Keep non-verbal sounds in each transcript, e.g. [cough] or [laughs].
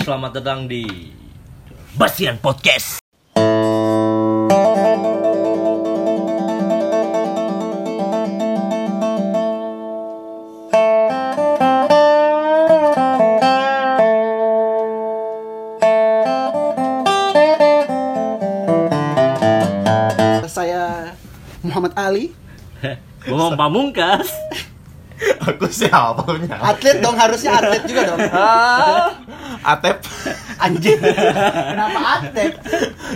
Selamat datang di Basian Podcast. Saya Muhammad Ali, Ngomong pamungkas. Aku siapa punya? atlet dong harusnya atlet juga dong. Atep. [laughs] Anjing. Kenapa atlet?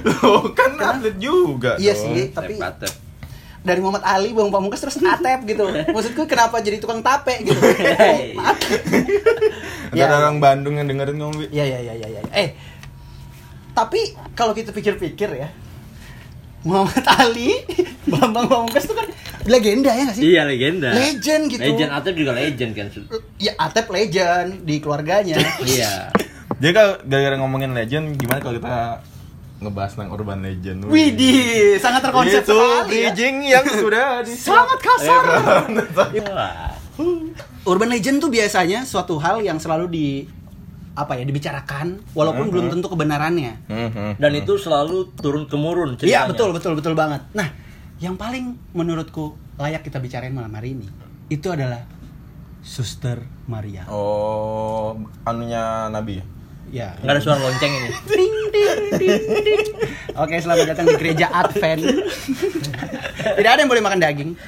Lu kan atlet juga. Iya dong. sih, tapi Tep-tep. dari Muhammad Ali Bang Pamungkas terus atep gitu. Maksudku kenapa jadi tukang tape gitu? [laughs] Hey. Ada Ya. orang Bandung yang dengerin ngomong. Iya iya iya iya. Ya. Eh, tapi kalau kita pikir-pikir ya, Muhammad Ali, [laughs] Bambang Pamungkas itu kan legenda ya nggak sih? Iya legenda. Legend gitu. Legend Atep juga legend kan. Ya atep legend di keluarganya. iya. Jadi kalau gara-gara ngomongin legend, gimana kalau kita ngebahas tentang urban legend? Widih, sangat terkonsep Itu sekali ya. bridging yang sudah di Sangat kasar. Wah. Urban legend tuh biasanya suatu hal yang selalu di apa ya dibicarakan walaupun Mhm. belum tentu kebenarannya. Mhm. Dan itu selalu turun temurun Iya ceritanya. betul betul betul banget. Nah, yang paling menurutku layak kita bicarain malam hari ini itu adalah Suster Maria. Oh, anunya Nabi ya? Ya. Nggak ada suara lonceng ini. [laughs] Ding, ding, ding, ding. Oke, selamat datang di gereja Advent. Tidak ada yang boleh makan daging. [laughs]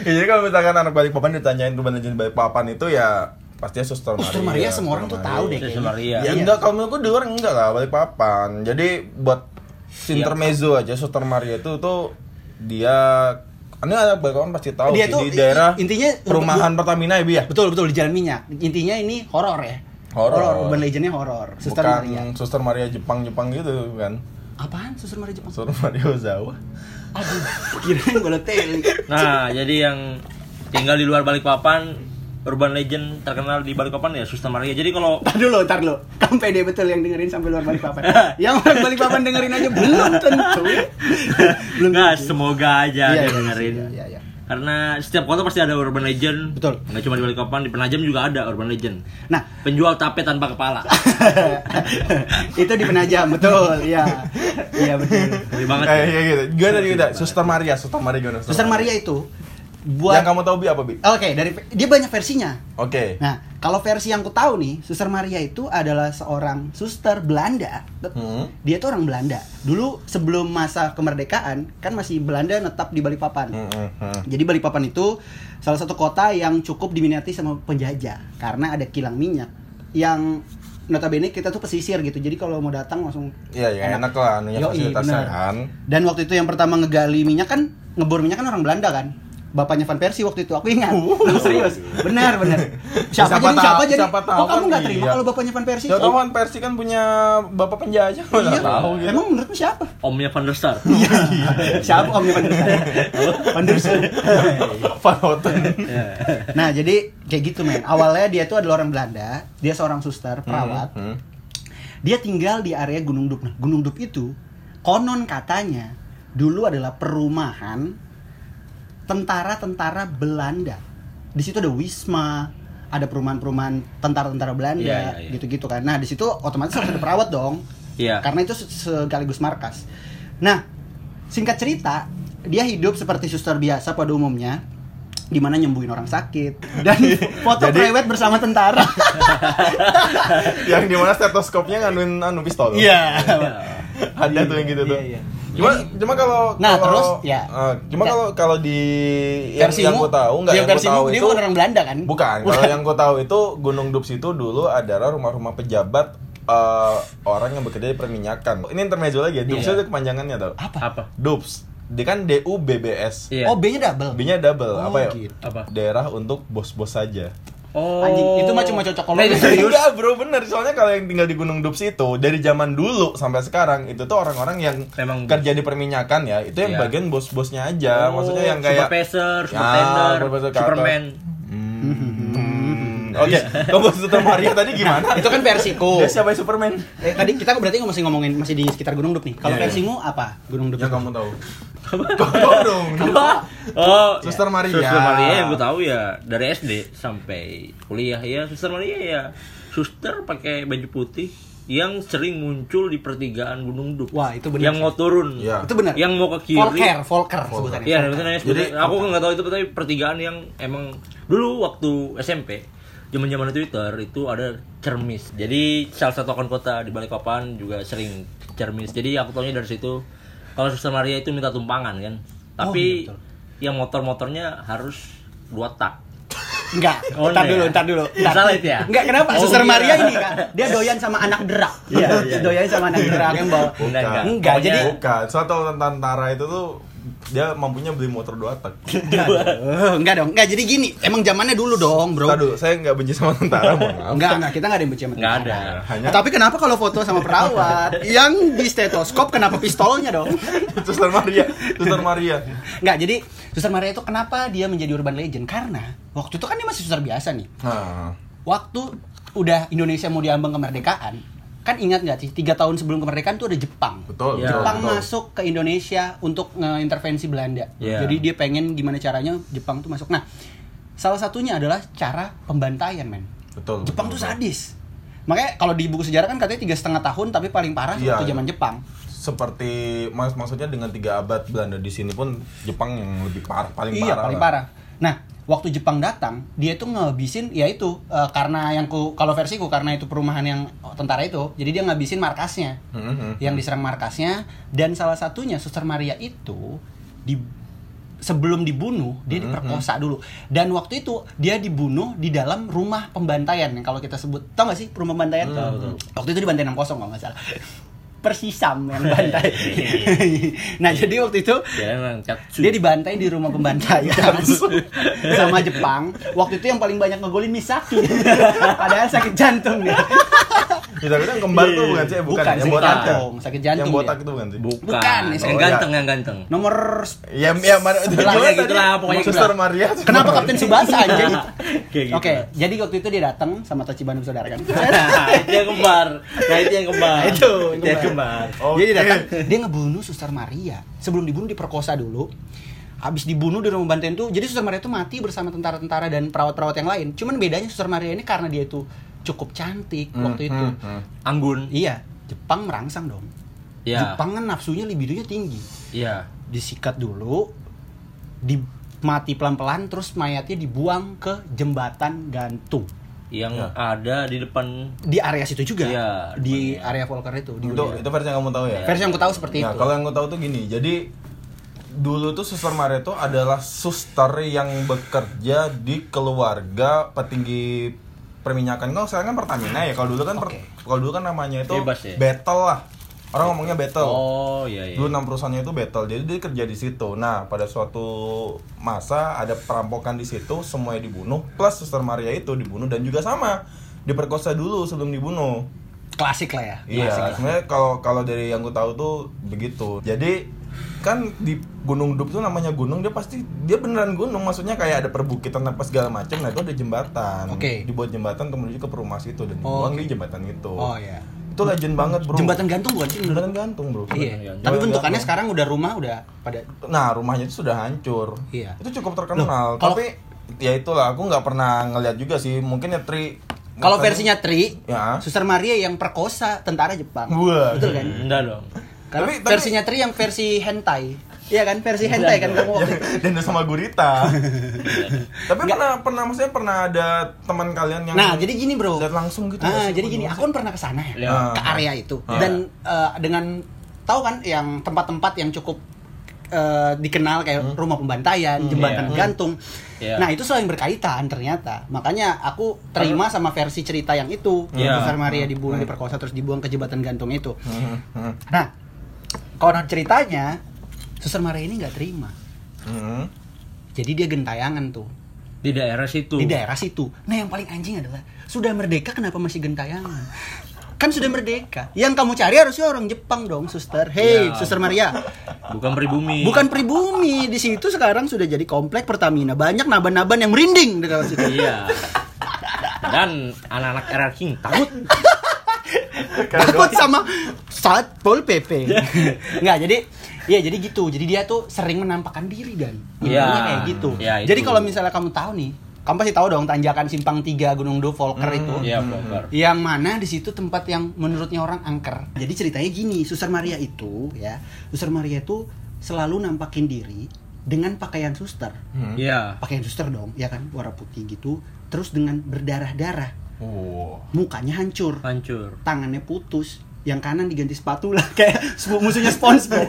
Ya, jadi kalau misalkan anak balik papan ditanyain urban legend balik papan itu ya pastinya Suster Maria. Suster Maria semua orang tuh tahu deh Suster. Maria. Ya Iya. enggak, kalau menurutku di luar enggak lah balik papan. Jadi buat Iya. intermezzo aja Suster Maria itu tuh dia ini ada balik papan pasti tahu Dia sih tuh di daerah intinya perumahan Pertamina ya, Bi ya? Betul betul di Jalan Minyak. Intinya ini horor ya. Horor. urban legendnya horor. Suster Bukan Maria. Suster Maria Jepang-Jepang gitu kan. Apaan Suster Maria Jepang? Suster Maria Ozawa. Aduh, kirain Balotelli. Nah, jadi yang tinggal di luar Balikpapan, urban legend terkenal di Balikpapan ya Suster Maria. Jadi kalau Ntar dulu, ntar dulu. Kamu pede betul yang dengerin sampai luar Balikpapan. [laughs] yang orang Balikpapan dengerin aja belum tentu. belum nggak tentu. semoga aja Iya, dia iya, dengerin. iya, iya. Karena setiap kota pasti ada urban legend. Betul. Nggak cuma di Balikpapan, di Penajam juga ada urban legend. Nah, Penjual tape tanpa kepala. [laughs] itu di Penajam, betul. Iya. Iya betul. Ngeri banget. Eh, iya gitu. Gimana tadi kita? Suster Maria, Suster Maria gimana? Suster Maria itu Yang buat kamu tahu Bi apa, Bi? Oke, dari dia banyak versinya. Oke. Nah, kalau versi yang ku tahu nih, Suster Maria itu adalah seorang suster Belanda. Hmm. Dia tuh orang Belanda. Dulu sebelum masa kemerdekaan, kan masih Belanda netap di Balikpapan. Hmm, hmm, hmm. Jadi Balikpapan itu salah satu kota yang cukup diminati sama penjajah karena ada kilang minyak yang notabene kita tuh pesisir gitu. Jadi kalau mau datang langsung Iya, ya enak lah anunya Yoi, fasilitasnya bener. kan. Dan waktu itu yang pertama ngegali minyak kan ngebor minyak kan orang Belanda kan. Bapaknya Van Persie waktu itu aku ingat. serius. Benar, benar. Siapa, Siapa jadi tahu- siapa jadi? siapa tahu Kok kamu kan nggak terima iya. kalau bapaknya Van Persie? Siapa tahu Van Persie kan punya bapak penjajah, Iya. tahu gitu. Emang menurutmu siapa? Omnya Van der Sar. Iya. siapa omnya Van der Sar? Van der Sar. Van Houten. Nah, jadi kayak gitu men. Awalnya dia tuh adalah orang Belanda, dia seorang suster, perawat. Hmm. Dia tinggal di area Gunung Dup. Nah, Gunung Dup itu konon katanya dulu adalah perumahan tentara-tentara Belanda. Di situ ada wisma, ada perumahan-perumahan tentara-tentara Belanda, Iya, iya, iya. gitu-gitu kan. Nah, di situ otomatis harus ada perawat dong. Iya. Karena itu se- sekaligus markas. Nah, singkat cerita, dia hidup seperti suster biasa pada umumnya di mana nyembuhin orang sakit dan [laughs] foto Jadi- prewed bersama tentara. [laughs] Yang di mana stetoskopnya nganuin anu pistol. Iya. Ada tuh yang gitu tuh. Iya, iya. Cuma cuma kalau Nah, kalau- terus, ya. eh, cuma kalau kalau di yang yang Versimu- gue tahu enggak yang yang gue tahu dia itu bukan orang Belanda kan? Bukan. [laughs] Kalau yang gue tahu itu Gunung Dups itu dulu adalah rumah-rumah pejabat eh, orang yang bekerja di perminyakan. Ini intermezzo lagi ya. Dups Iya. itu kepanjangannya tau. Apa? Apa? Dups. Dia kan D U B B S. Iya. Oh, B-nya double. B-nya double. Oh, apa ya? gitu. Apa? Daerah untuk bos-bos saja. Oh. Anjing, itu mah cuma cocok kalau Nah, serius. Enggak bro bener Soalnya kalau yang tinggal di Gunung Dups itu Dari zaman dulu sampai sekarang Itu tuh orang-orang yang Memang kerja di perminyakan ya Itu yang Iya. bagian bos-bosnya aja Oh, Maksudnya yang kayak Supervisor, Ya, Supertender, atas. Superman. Hmm. Oke [laughs] Kamu Suster Maria tadi gimana? itu kan versiku. Dia siapa yang Superman? Eh, tadi kita berarti masih ngomongin masih di sekitar Gunung Dup nih. Kalau Iya, iya. versimu apa? Gunung Dup. Yang itu? kamu tahu dong Oh, Suster Maria. Suster Maria yang gue tahu ya dari SD sampai kuliah ya Suster Maria ya suster pakai baju putih yang sering muncul di pertigaan Gunung Duk. Wah, itu benar Yang sih. mau turun. Iya. Itu benar. Yang mau ke kiri. Volker, Volker sebutannya. Iya, sebutannya Jadi, Jadi aku nggak tahu itu tapi pertigaan yang emang dulu waktu SMP zaman-zaman Twitter itu ada cermis. Jadi salah satu akun kota di Balikpapan juga sering cermis. Jadi aku tahunya dari situ kalau Suster Maria itu minta tumpangan kan. Tapi iya, betul. yang motor-motornya harus dua tak. Enggak, Oh, ntar dulu, ya? ntar dulu. Ntar. Salah itu ya? Enggak, kenapa? Oh, Suster iya. Maria ini kan, dia doyan sama anak derak. Iya, iya. doyan sama anak derak yang bawa. Enggak, enggak. Enggak, Pokoknya- jadi Bukan, soalnya tahu tentara itu tuh dia mampunya beli motor dua tak. [laughs] enggak, dong. enggak dong. Enggak, jadi gini, emang zamannya dulu dong, Bro. Tadu, saya nggak benci sama tentara, mohon maaf. Enggak, enggak, kita enggak ada yang benci sama Nggak tentara. ada. Hanya Nah, tapi kenapa kalau foto sama perawat [laughs] yang di stetoskop kenapa pistolnya dong? [laughs] Suster Maria, Suster Maria. Enggak, jadi Suster Maria itu kenapa dia menjadi urban legend? Karena waktu itu kan dia masih suster biasa nih. Nah, Waktu udah Indonesia mau diambang kemerdekaan, kan ingat nggak sih tiga tahun sebelum kemerdekaan tuh ada Jepang. betul, Ya. betul, Jepang betul. masuk ke Indonesia untuk ngeintervensi Belanda. Ya. Jadi dia pengen gimana caranya Jepang tuh masuk. Nah, salah satunya adalah cara pembantaian, men. Betul. Jepang betul, tuh betul. sadis. Makanya kalau di buku sejarah kan katanya tiga setengah tahun tapi paling parah Iya. waktu zaman Jepang. Seperti mas maksudnya dengan tiga abad Belanda di sini pun Jepang yang lebih parah, paling iya, parah. paling lah. parah. Nah, waktu Jepang datang, dia itu ngabisin ya itu eh, karena yang ku kalau versiku karena itu perumahan yang tentara itu, jadi dia ngabisin markasnya. Mhm. Yang diserang markasnya dan salah satunya Suster Maria itu di sebelum dibunuh dia diperkosa dulu. Dan waktu itu dia dibunuh di dalam rumah pembantaian yang kalau kita sebut tau gak sih rumah pembantaian? Waktu itu dibantai 6 kalau nggak salah persisam yang bantai nah jadi waktu itu dia dibantai di rumah pembantaian [laughs] [laughs] sama Jepang. Waktu itu yang paling banyak ngegolin Misaki. [laughs] Padahal sakit jantung dia. Ya, tapi kan kembar tuh bukan sih, bukan, Bukan, yang botak. jantung, sakit jantung Yang botak dia. itu bukan sih? Bukan. Bukan, yang ganteng, yang ganteng. Nomor Ya, ya mana Sebelah gimana ya tadi? gitulah, pokoknya Suster. Maria. Kenapa Kapten Subasa anjing? Kayak gitu. Oke, jadi waktu itu dia datang sama Tachibana saudara kan. [laughs] Nah, itu yang kembar. Nah, itu yang kembar. Nah, itu, yang kembar. Oke. Jadi dia datang, dia ngebunuh Suster Maria. Sebelum dibunuh diperkosa dulu. Habis dibunuh di rumah bantuan tuh, jadi Suster Maria itu mati bersama tentara-tentara dan perawat-perawat yang lain. Cuman bedanya Suster Maria ini karena dia itu cukup cantik Hmm, waktu itu. hmm, hmm. Anggun. Iya, Jepang merangsang dong. Iya. Jepang kan nafsunya libidonya tinggi. Iya. Disikat dulu, di mati pelan-pelan terus mayatnya dibuang ke jembatan gantung Yang Ya. ada di depan di area situ juga. Iya, di area Volker itu. Di Itu itu versi yang kamu tahu ya? versi yang aku tahu seperti Nah, itu. kalau yang gue tahu tuh gini, jadi dulu tuh suster Maria itu adalah suster yang bekerja di keluarga petinggi perminyakan. Kalau sekarang kan Pertamina ya, kalau dulu kan Oke. kalau dulu kan namanya itu Bebas ya? battle lah. Orang ngomongnya battle. Oh, iya iya. Dulu enam perusahaannya itu battle, jadi dia kerja di situ. Nah, pada suatu masa ada perampokan di situ, semuanya dibunuh, plus Suster Maria itu dibunuh dan juga sama diperkosa dulu sebelum dibunuh. Klasik lah ya. Iya, sebenarnya kalau kalau dari yang gue tahu tuh begitu. Jadi kan di Gunung Dup tuh namanya gunung dia pasti dia beneran gunung maksudnya kayak ada perbukitan apa segala macam nah itu ada jembatan Oke. dibuat jembatan untuk menuju ke perumahan situ dan Oh, dibuang oke. di jembatan itu Oh iya. itu legend banget bro Jembatan gantung bukan sih? jembatan gantung bro Iya. Jembatan Tapi bentukannya gantung. sekarang udah rumah udah pada Nah rumahnya itu sudah hancur. Iya. Itu cukup terkenal. Loh, kalau- Tapi ya itulah aku nggak pernah ngeliat juga sih. Mungkin ya Tri. kalau versinya Tri, Ya. Suster Maria yang perkosa tentara Jepang. Wah. Betul kan? Enggak dong. Kalau Tapi- tapi- versinya Tri yang versi hentai. Iya kan versi hentai kan kamu waktu itu. Dan sama gurita. [laughs] Tapi pernah pernah maksudnya pernah ada teman kalian yang Nah, jadi gini, Bro. lihat langsung gitu. Ah, nggak sih? jadi gini, aku kan pernah ke sana ya, Iya. ke area itu. Ah. Dan eh, dengan tahu kan yang tempat-tempat yang cukup eh, dikenal kayak rumah pembantaian, jembatan Iya. gantung. Iya. Nah, itu saling berkaitan ternyata. Makanya aku terima sama versi cerita yang itu. Iya. Suster Maria dibunuh, diperkosa terus dibuang ke jembatan gantung itu. Hmm, hmm, Nah, konon ceritanya Suster Maria ini nggak terima. hmm. Jadi dia gentayangan tuh Di daerah situ. di daerah situ. Nah, yang paling anjing adalah sudah merdeka kenapa masih gentayangan? Kan sudah merdeka. Yang kamu cari harusnya orang Jepang dong, Suster. Hey, Ya. Suster Maria. Bukan pribumi. Bukan pribumi. Di situ sekarang sudah jadi komplek Pertamina. Banyak naban-naban yang merinding di dalam situ. Iya. Dan anak-anak RR King takut. Takut sama Satpol PP. [laughs] Nggak, jadi Iya jadi gitu. Jadi dia tuh sering menampakkan diri dan Iya. intinya kayak gitu. Itu. jadi kalau misalnya kamu tahu nih kamu pasti tahu dong tanjakan simpang 3 Gunung Do Volker itu. Iya, Volker. Yang mana di situ tempat yang menurutnya orang angker. Jadi ceritanya gini, Suster Maria itu ya, Suster Maria itu selalu nampakin diri dengan pakaian suster. Hmm. Iya. Pakaian suster dong, ya kan, warna putih gitu. Terus dengan berdarah-darah, Oh. mukanya hancur, Hancur. tangannya putus. Yang kanan diganti sepatu lah [laughs] kayak musuhnya SpongeBob. [laughs]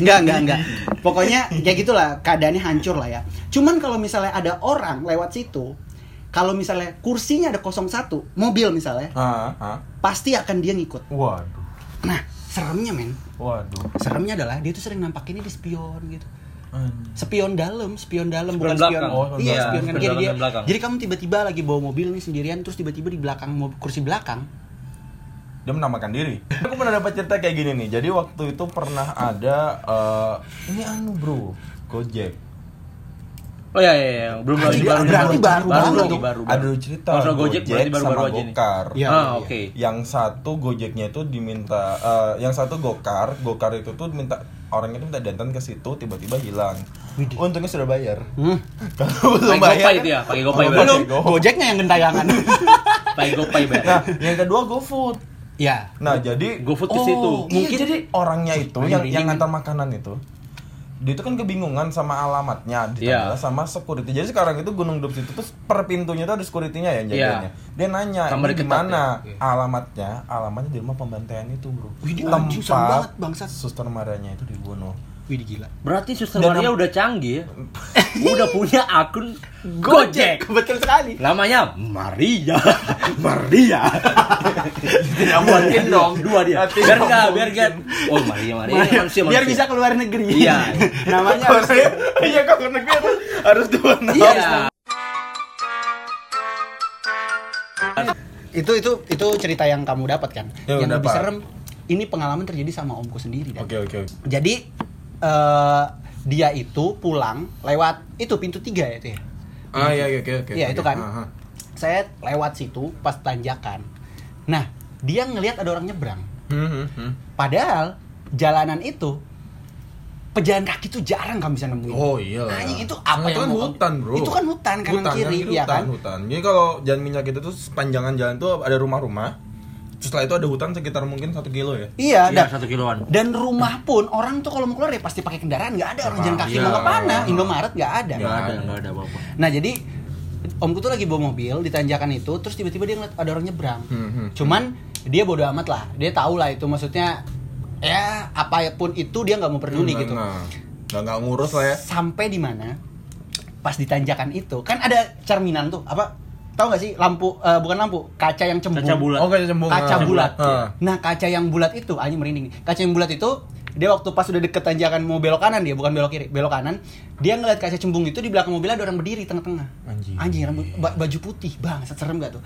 enggak, enggak, enggak. Pokoknya kayak gitulah keadaannya hancur lah ya. Cuman kalau misalnya ada orang lewat situ, kalau misalnya kursinya ada 01, mobil misalnya, Ah, ah. pasti akan dia ngikut. Waduh. Nah, seremnya men. Waduh. Seremnya adalah dia tuh sering nampakinnya di spion gitu. Spion dalam, spion dalam Spion bukan belakang. spion. Oh, iya, spion kan dia. dan belakang. Jadi kamu tiba-tiba lagi bawa mobil nih sendirian terus tiba-tiba di belakang mobil, kursi belakang Dia menamakan diri. [laughs] Aku pernah dapat cerita kayak gini nih. Jadi waktu itu pernah ada eh, ini anu bro, Gojek. Oh iya iya, iya. belum lagi baru berarti baru baru tuh. baru. Ada cerita Kalau Gojek berarti baru-baru sama aja nih. Gokar. Iya, ah, iya. oke. Yang satu Gojeknya itu diminta eh, yang satu Gokar, Gokar itu tuh minta orangnya tuh minta dandan ke situ tiba-tiba hilang. Widih. Untungnya sudah bayar. Hmm. [laughs] Kalau belum Pakai GoPay bayar itu ya, pakai GoPay Oh, belum. Gojeknya yang gentayangan. [laughs] Pakai GoPay Nah, bayar. yang kedua GoFood. ya. Nah, jadi GoFood ke Oh, situ. Mungkin Mungkin- jadi orangnya itu yang yang ngantar makanan itu dia itu kan kebingungan sama alamatnya ditanya Iya. sama security. Jadi sekarang itu Gunung Dups itu tuh per pintunya tuh ada security-nya ya yang jaganya. Dia nanya, Kamar "Ini ketat gimana ya?" Iya. alamatnya?" Alamatnya di rumah pembantaian itu, Bro. Wih, banget, bangsat. Suster Marianya itu dibunuh. Wih gila. Berarti Suster Dan Maria nam- udah canggih ya. [laughs] udah punya akun Gojek. Betul sekali. Namanya Maria. [laughs] Maria. Tidak mungkin dong. Dua dia. Biar enggak, biar enggak. Oh, Maria Maria ini manusia Biar manusia. bisa keluar negeri. Iya. [laughs] Namanya harus iya kalau negeri harus, harus dua nama. Iya. itu itu itu cerita yang kamu dapat kan. Ya, yang lebih serem ini pengalaman terjadi sama omku sendiri dan. Oke, oke. Jadi eh, dia itu pulang lewat itu pintu tiga ya itu ya. Ah, iya, iya, oke, oke. Iya, itu kan. Saya lewat situ pas tanjakan. Nah, dia ngelihat ada orang nyebrang. Hmm, hmm, hmm. Padahal jalanan itu pejalan kaki tuh jarang kamu bisa nemuin. Oh iya. Anjing itu apa itu kan mau- hutan, Bro. Itu kan hutan kanan Hutan, kiri, kanan iya hutan, kan? Hutan. Jadi kalau jalan minyak itu tuh sepanjangan jalan tuh ada rumah-rumah. Setelah itu ada hutan sekitar mungkin satu kilo ya. Iya, Iya, dan, satu kiloan. dan rumah pun orang tuh kalau mau keluar ya pasti pakai kendaraan, nggak ada orang jalan kaki Iya. mau ke mana, Indomaret nggak ada. Enggak ada, enggak ada apa-apa. Nah jadi omku tuh lagi bawa mobil di tanjakan itu, terus tiba-tiba dia ngeliat ada orang nyebrang. Hmm, hmm. Cuman dia bodo amat lah, dia tahu lah itu maksudnya ya apa pun itu dia nggak mau peduli gitu. Nah, nggak nggak ngurus lah ya. Sampai di mana? Pas di tanjakan itu kan ada cerminan tuh apa? Tahu nggak sih lampu eh, bukan lampu kaca yang cembung. Kaca bulat. Oh, kaca cembung. Kaca Ah. bulat. Ah. Nah kaca yang bulat itu, anjing merinding. nih. Kaca yang bulat itu dia waktu pas udah deket tanjakan mau belok kanan dia bukan belok kiri belok kanan dia ngeliat kaca cembung itu di belakang mobilnya ada orang berdiri tengah-tengah Anjing. anjing rambut ba- baju putih bang serem gak tuh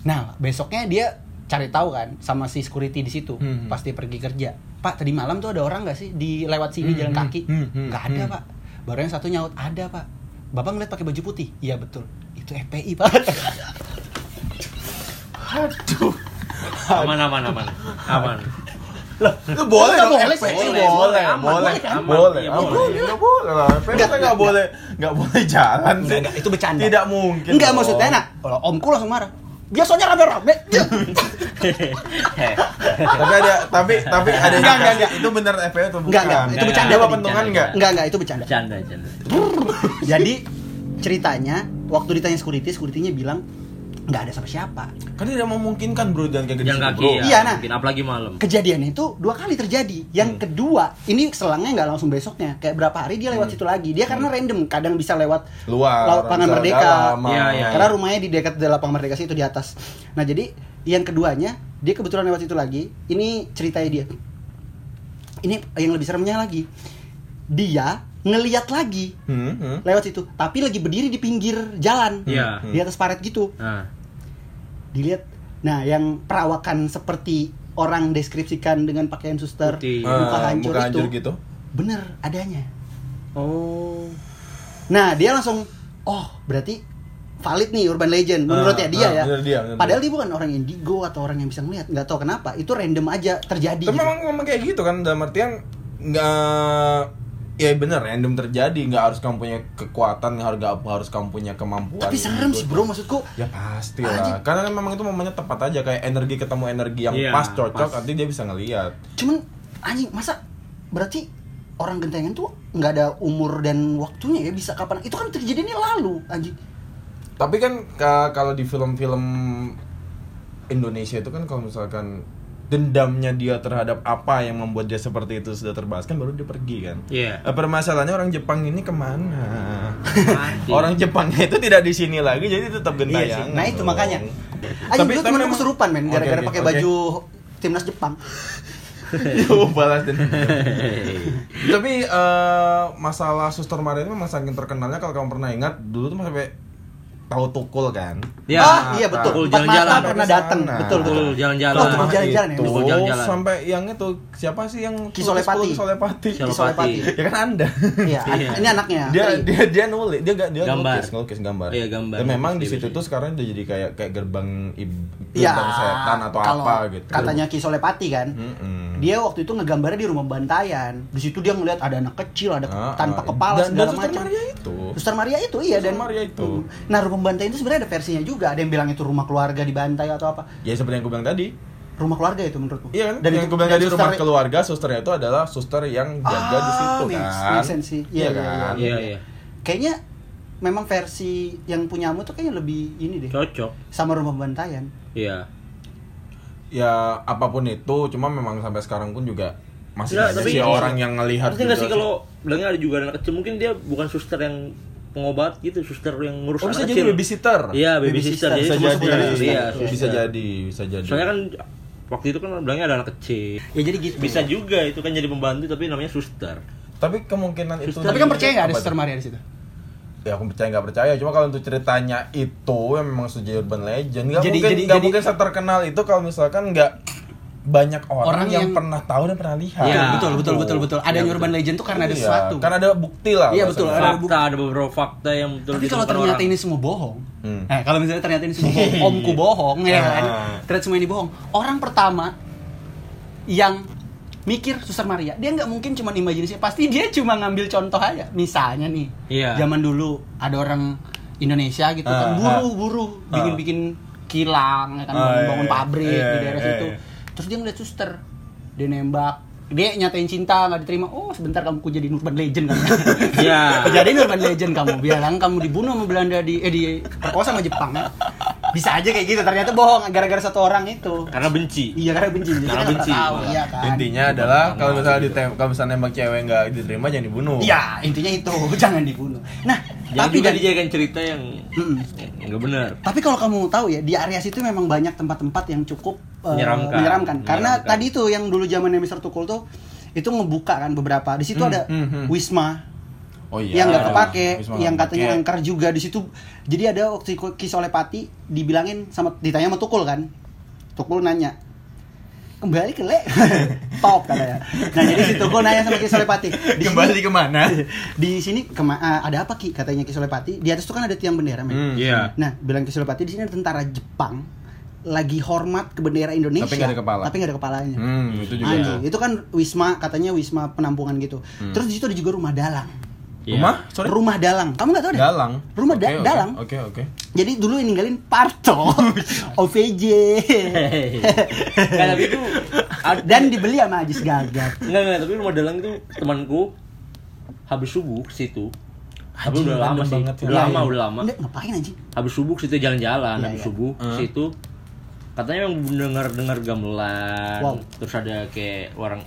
nah besoknya dia cari tahu kan sama si security di situ Hmm. pas dia pergi kerja pak tadi malam tuh ada orang gak sih di lewat sini Hmm, jalan hmm, kaki hmm, hmm, nggak ada hmm. pak baru yang satu nyaut ada pak bapak ngeliat pakai baju putih iya betul itu FPI pak Aduh. Aman aman aman. Aman. Itu boleh Nggak dong. boleh, FPI boleh, boleh, boleh, boleh, boleh, boleh, aman. boleh, Iya, boleh. boleh, nggak boleh lah. FPI Nggak, nggak boleh, nggak boleh jalan sih. Enggak, itu bercanda. Tidak mungkin. Enggak dong. maksudnya nah, kalau omku langsung marah. Biasanya rame-rame. [laughs] tapi ada tapi tapi ada Enggak, enggak, enggak. itu benar FPI atau bukan? Enggak, enggak, itu bercanda tadi. pentungan enggak? Enggak, enggak, itu bercanda. Canda, canda. Jadi ceritanya waktu ditanya security, security-nya bilang nggak ada sama siapa. Kan tidak memungkinkan bro jalan kayak gitu. Yang kaki bro. ya. Iya, nah. Mungkin apalagi malam. Kejadian itu dua kali terjadi. Yang Hmm. kedua, ini selangnya nggak langsung besoknya. Kayak berapa hari dia lewat situ lagi. Dia karena random, kadang bisa lewat Hmm. Luar, lapangan merdeka. dalam, Iya, iya. Karena rumahnya di dekat lapangan merdeka situ di atas. Nah jadi yang keduanya dia kebetulan lewat situ lagi. Ini ceritanya dia. Ini yang lebih seremnya lagi. Dia ngeliat lagi Hmm, hmm. lewat situ, tapi lagi berdiri di pinggir jalan, Iya. di atas paret gitu. Nah, Dilihat, nah yang perawakan seperti orang deskripsikan dengan pakaian suster, Putih. muka Ah, hancur muka itu, gitu. bener adanya. oh. Nah dia langsung, oh berarti valid nih urban legend menurutnya Ah, dia ah, ya. bener dia, bener Padahal dia. bukan orang indigo atau orang yang bisa ngeliat, nggak tahu kenapa. Itu random aja terjadi. Tapi gitu. memang, memang kayak gitu kan dalam artian nggak ya bener random terjadi. Nggak harus kamu punya kekuatan nggak harus kamu punya kemampuan Tapi serem sih bro maksudku. ya pasti lah. Karena kan memang itu momennya tepat aja. Kayak energi ketemu energi yang Iya, pas cocok pas. nanti dia bisa ngelihat Cuman anjing masa berarti orang gentengan tuh nggak ada umur dan waktunya ya? Bisa kapan? Itu kan terjadi ini lalu anjing. Tapi kan ka- kalau di film-film Indonesia itu kan kalau misalkan dendamnya dia terhadap apa yang membuat dia seperti itu sudah terbahas kan baru dia pergi kan Iya. Eh, permasalahannya orang Jepang ini ke mana [laughs] orang Jepangnya itu tidak di sini lagi jadi tetap gentayangan Iya. Nah itu makanya. Anjing Tapi- dulu temen aku kesurupan men gara-gara oke, pakai oke. baju timnas Jepang. [laughs] Yo, balas dendam. Tapi eh, masalah Suster Maria ini memang saking terkenalnya kalau kamu pernah ingat dulu tuh sampai tahu tukul kan. Ya. ah iya betul. Tukul jalan-jalan. pernah datang. Betul betul. Tukul jalan-jalan. Oh, tukul jalan-jalan ya? Itu Tukul jalan-jalan. sampai yang itu siapa sih yang Kisolepati. Kisolepati. Kisolepati. ya kan Anda. Iya, Iya. ini anaknya. dia Tri. dia dia nulis dia dia Gambar. ngelukis ngelukis gambar Iya, gambar. dan memang di situ dia tuh sekarang udah jadi kayak kayak gerbang Iya, gerbang setan atau apa gitu Katanya Kisolepati kan. Dia waktu itu ngegambarnya di rumah bantaian. Di situ dia ngeliat ada anak kecil, ada Ah, tanpa ah. kepala dan, segala dan Suster macam. Maria itu Suster Maria itu iya Suster dan Maria itu. Nah, rumah pembantaian itu sebenarnya ada versinya juga. Ada yang bilang itu rumah keluarga dibantai atau apa. ya seperti yang gue bilang tadi Rumah keluarga itu menurutku. Iya kan? Dan yang itu gue bilang dan tadi rumah keluarga, susternya itu adalah suster yang jaga di Ah, situ makes- kan. makes sense sih. Iya, iya, kan? Iya, iya. Kayaknya memang versi yang punyamu tuh kayaknya lebih ini deh. Cocok. Sama rumah pembantaian. Iya. Ya apa pun itu, cuma memang sampai sekarang pun juga masih Nggak, banyak tapi- sih orang yang ngelihat Artinya nggak juga sih kalau bilangnya ada juga anak kecil mungkin dia bukan suster yang pengobat gitu, suster yang ngurus Oh, bisa anak jadi kecil. babysitter. Iya, Baby babysitter. sister, Jadi bisa jadi, suster. iya, bisa suster. jadi, bisa jadi. Soalnya kan waktu itu kan bilangnya ada anak kecil. Ya jadi gitu. Bisa juga itu kan jadi pembantu tapi namanya suster. Tapi kemungkinan itu. Tapi kan percaya nggak ada Suster? Maria di situ? Ya aku percaya nggak percaya. Cuma kalau untuk ceritanya itu yang memang sudah urban legend. Nggak mungkin nggak mungkin seterkenal itu kalau misalkan nggak banyak orang, Orang yang, yang- pernah tahu dan pernah lihat. Iya. betul, betul, betul, betul. Ada Iya, yang urban legend tuh karena ada Iya, sesuatu. Kan ada bukti lah. Iya, betul, ada Fakta, ada beberapa fakta yang betul Tapi kalau ternyata orang. ini semua bohong, Hmm. eh kalau misalnya ternyata ini semua bohong, [laughs] omku bohong, ya kan? Ah. Ternyata semua ini bohong. Orang pertama yang mikir Suster Maria, dia nggak mungkin cuma imajinasi, pasti dia cuma ngambil contoh aja. Misalnya nih, Iya. zaman dulu ada orang Indonesia gitu kan, Ah, ah. bikin-bikin kilang, ya kan, Ah, bangun, iya, bangun iya. pabrik Iya, di daerah iya, situ. iya. Terus dia ngeliat Suster, dia nembak, dia nyatain cinta nggak diterima. Oh sebentar kamu ku jadi urban legend kamu. [laughs] Iya. Jadi urban legend kamu. Bilang kamu dibunuh sama Belanda di eh di perkosa sama Jepang. ya. Bisa aja kayak gitu. Ternyata bohong gara-gara satu orang itu. Karena benci. Iya karena benci. Jadi Karena kan nggak benci, tahu. Iya kan. Intinya adalah kalau misalnya ditem kalau misalnya nembak cewek nggak diterima jangan dibunuh. Iya intinya itu [laughs] jangan dibunuh. Nah Jangan tapi juga dari dijadikan cerita yang Mm-mm. yang nggak benar. Tapi kalau kamu tahu ya di area situ memang banyak tempat-tempat yang cukup eh, Menyeramkan. menyeramkan. Karena Menyeramkan. tadi tuh yang dulu zamannya Mr. Tukul tuh itu ngebuka kan beberapa. Di situ Hmm, ada hmm, hmm. Wisma Oh iya. yang nggak kepake, Wisma yang katanya kepake. angker juga di situ. Jadi ada waktu Kisolepati dibilangin sama ditanya sama Tukul kan. Tukul nanya, kembali ke le [laughs] top katanya. Nah jadi si Tukul nanya sama Kisolepati. Di Kembali sini- ke mana? [laughs] Di sini kema- ah, ada apa ki? Katanya Kisolepati. Di atas tuh kan ada tiang bendera men. Hmm. Iya. Nah, bilang Kisolepati di sini ada tentara Jepang lagi hormat ke bendera Indonesia. Tapi nggak ada kepala. Tapi nggak ada kepalanya. Hmm, itu juga. Anjing, itu kan wisma katanya wisma penampungan gitu. Terus di situ ada juga rumah dalang. Iya. Rumah? Sorry. Rumah dalang. Kamu nggak tahu deh? Dalang. Rumah da- oke, dalang. Oke, oke. Jadi dulu yang ninggalin Parto, [laughs] OVJ. Nggak, tapi itu Dan dibeli sama Ajis Gagat. Enggak, enggak, tapi rumah dalang itu temanku habis subuh ke situ. Tapi udah lama sih. banget ya. Udah Iya, lama, iya. udah lama. Nggak, ngapain anjing? Habis subuh situ jalan-jalan, Iya, habis iya. subuh ke Hmm. situ. Katanya yang dengar-dengar gamelan. Wow. Terus ada kayak orang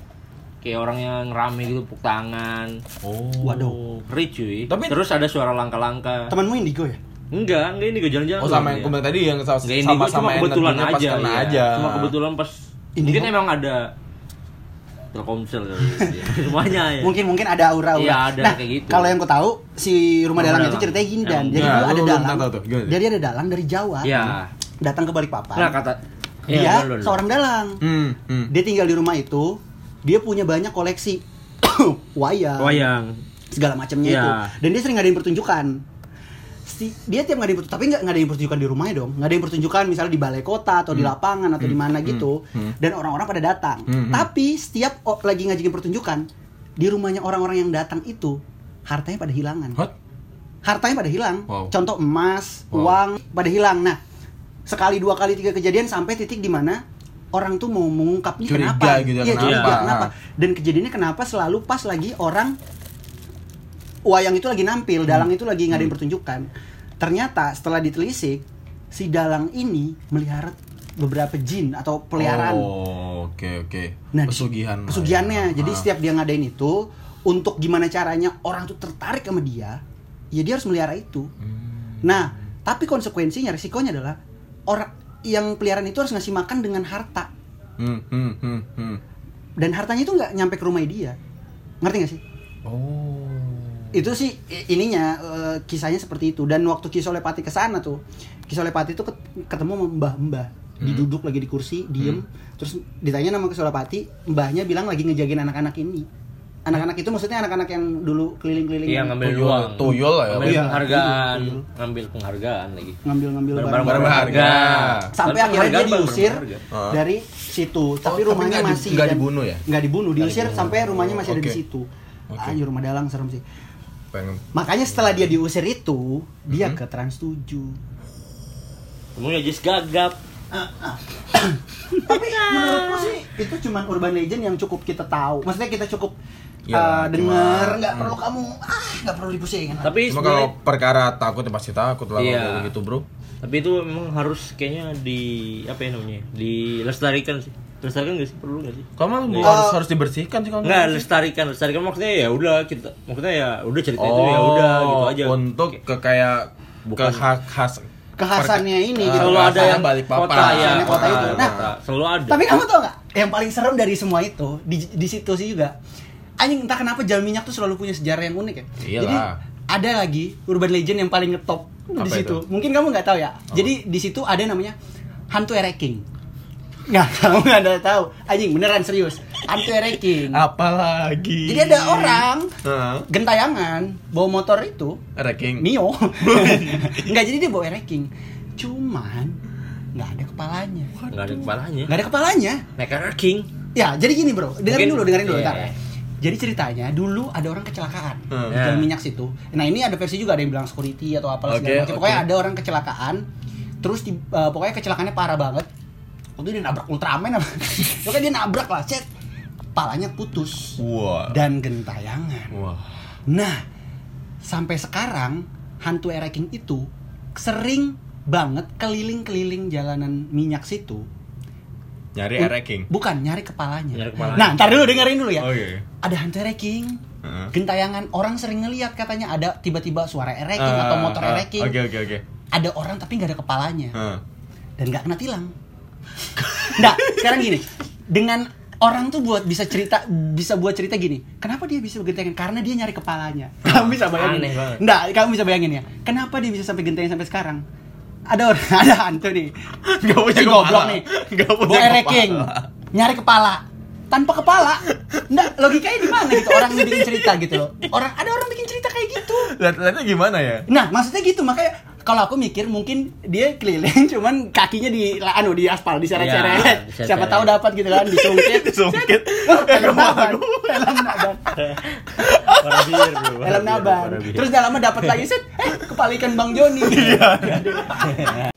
kayak orang yang rame gitu tepuk tangan. Oh. Waduh. Ngeri cuy. Tapi- Terus ada suara langka-langka. Temanmu Indigo ya? Enggak, enggak ini gue jalan-jalan. Oh sama yang ya. tadi yang sama Enggak sama, gue sama cuma kebetulan energinya pas aja, kena iya. aja. Cuma kebetulan pas Indigo? mungkin emang ada Telkomsel kali ya. [laughs] semuanya ya. Mungkin mungkin ada aura-aura. Iya, ada nah, kayak gitu. kalau yang ku tahu si rumah Rumah dalang itu dalang. ceritanya gini dan. Jadi Ya, ada dalang. tahu tuh, gimana? Jadi ada dalang dari Jawa. Iya. Datang ke Balikpapan. Nah, kata dia dulu. seorang dalang. Hmm, hmm. Dia tinggal di rumah itu. Dia punya banyak koleksi [coughs] wayang, wayang. segala macamnya Iya. itu. Dan dia sering ngadain pertunjukan. Si, dia tiap ngadain pertunjukan, tapi nggak ngadain pertunjukan di rumahnya dong. Ngadain pertunjukan misalnya di balai kota atau di lapangan atau di mana gitu. Dan orang-orang pada datang. Hmm, hmm. Tapi setiap o- lagi ngajakin pertunjukan, di rumahnya orang-orang yang datang itu hartanya pada hilangan hartanya pada hilang Wow. contoh emas Wow. uang pada hilang nah sekali dua kali tiga kejadian sampai titik di mana orang tuh mau mengungkap ini Curiga kenapa gitu ya, Iya, kenapa? curiga kenapa Ah. dan kejadiannya kenapa selalu pas lagi orang wayang itu lagi nampil dalang Hmm. itu lagi ngadain pertunjukan ternyata setelah ditelisik si dalang ini melihara beberapa jin atau peliharaan Oh, oke oke. Nah, di- pesugihan. pesugihannya. Jadi Ah. setiap dia ngadain itu untuk gimana caranya orang tuh tertarik sama dia, ya dia harus melihara itu. Hmm. Nah, tapi konsekuensinya resikonya adalah orang yang peliharaan itu harus ngasih makan dengan harta Hmm, hmm, hmm, hmm. dan hartanya itu nggak nyampe ke rumah dia. Ngerti gak sih? Oh. Itu sih ininya eh, kisahnya seperti itu dan waktu Kisolepati ke sana tuh, Kisolepati tuh ket- ketemu mbah-mbah diduduk lagi di kursi, diem, terus ditanya nama Kisolepati, mbahnya bilang lagi ngejagain anak-anak ini. Anak-anak itu maksudnya anak-anak yang dulu keliling-keliling Iya ngambil Tuyul, uang. tuyul lah ya. Ngambil Iya, penghargaan, tuyul, ngambil penghargaan lagi. ngambil-ngambil Barang-barang barang berharga. sampai Barang akhirnya dia barang diusir berharga. Ah. dari situ tapi tapi rumahnya nggak di- masih nggak dibunuh ya? nggak dibunuh diusir dibunuh. sampai rumahnya masih ada di situ Oke. anjir rumah dalang serem sih Pengen. makanya setelah dia diusir itu dia Mhm. ke Trans 7 Semuanya just gagap. tapi menurutku sih itu cuman urban legend yang cukup kita tahu maksudnya kita cukup Ya, uh, dengar cuma- nggak perlu kamu ah nggak perlu dipusingin. Tapi Cuma kalau perkara takut ya pasti takut lah Iya. kalau gitu, Bro. tapi itu memang harus kayaknya di apa ya namanya? Dilestarikan sih. Lestarikan gak sih? Perlu gak sih? Kalau malah harus harus dibersihkan sih kalau Enggak, gitu. lestarikan, lestarikan maksudnya ya udah kita maksudnya ya udah cerita itu ya udah gitu aja. Oh, Untuk ke kayak Bukan. ke khas khas Kekhasannya ini Ah, gitu. selalu ada yang balik papan. kota ya, Kekhasannya kota itu. Nah, kota. selalu ada. Tapi kamu tau nggak? Yang paling serem dari semua itu di di situ sih juga. Anjing entah kenapa jalan minyak tuh selalu punya sejarah yang unik ya. Iyalah. Jadi ada lagi urban legend yang paling ngetop di situ. itu? Mungkin kamu nggak tahu ya. Jadi di situ ada namanya hantu ereking. [laughs] Nggak, kamu nggak ada tahu. Anjing beneran serius. Hantu ereking. apalagi. Jadi ada orang Heeh. gentayangan bawa motor itu Ranking. Mio. [laughs] Enggak [laughs] jadi dia bawa ereking. Cuman nggak ada kepalanya. Enggak ada kepalanya. Nggak ada kepalanya. Necker King. Ya, jadi gini bro, dengerin Mungkin- dulu, dengerin dulu, iya. ntar. Jadi ceritanya dulu ada orang kecelakaan Hmm. di jalan minyak situ. Nah ini ada versi juga ada yang bilang security atau apa Oke, segala macam. Pokoknya ada orang kecelakaan, terus di, eh, pokoknya kecelakaannya parah banget. Waktu itu dia nabrak Ultraman apa? [laughs] pokoknya dia nabrak lah, cet. Palanya putus Wah. dan gentayangan. Wah. Nah, sampai sekarang hantu ereking itu sering banget keliling-keliling jalanan minyak situ. Nyari ereking. Bukan nyari kepalanya. Nyari kepalanya. Nah, ntar dulu dengerin dulu ya. Oh iya. Ada hantu ereking. Heeh. Gentayangan orang sering ngeliat katanya ada tiba-tiba suara ereking Ah, atau motor ah, ereking. Oke oke oke. Ada orang tapi nggak ada kepalanya Heeh. dan nggak kena tilang. Nah, sekarang gini. Dengan orang tuh buat bisa cerita bisa buat cerita gini. Kenapa dia bisa gentayangan? Karena dia nyari kepalanya. Kamu bisa bayangin. Banget. Nggak, kamu bisa bayangin ya. Kenapa dia bisa sampai gentayangan sampai sekarang? Ada orang, [laughs] ada hantu nih. Nggak punya Si goblok kepala. nih. Nggak punya Bawa ereking. kepala. Nyari kepala. Tanpa kepala. Nggak, logikanya di mana gitu orang bikin cerita gitu loh. Orang ada orang bikin cerita kayak gitu. Lihat-lihatnya gimana ya? Nah, maksudnya gitu makanya kalau aku mikir mungkin dia keliling [laughs] cuman kakinya di anu di aspal diseret-seret. Iya, diseret-seret. Siapa tahu dapat gitu kan disungkit. [laughs] Disungkit. Helm naban. Helm naban. Helm naban. Terus dalamnya dapat lagi set, eh kepala ikan Bang Joni. [laughs]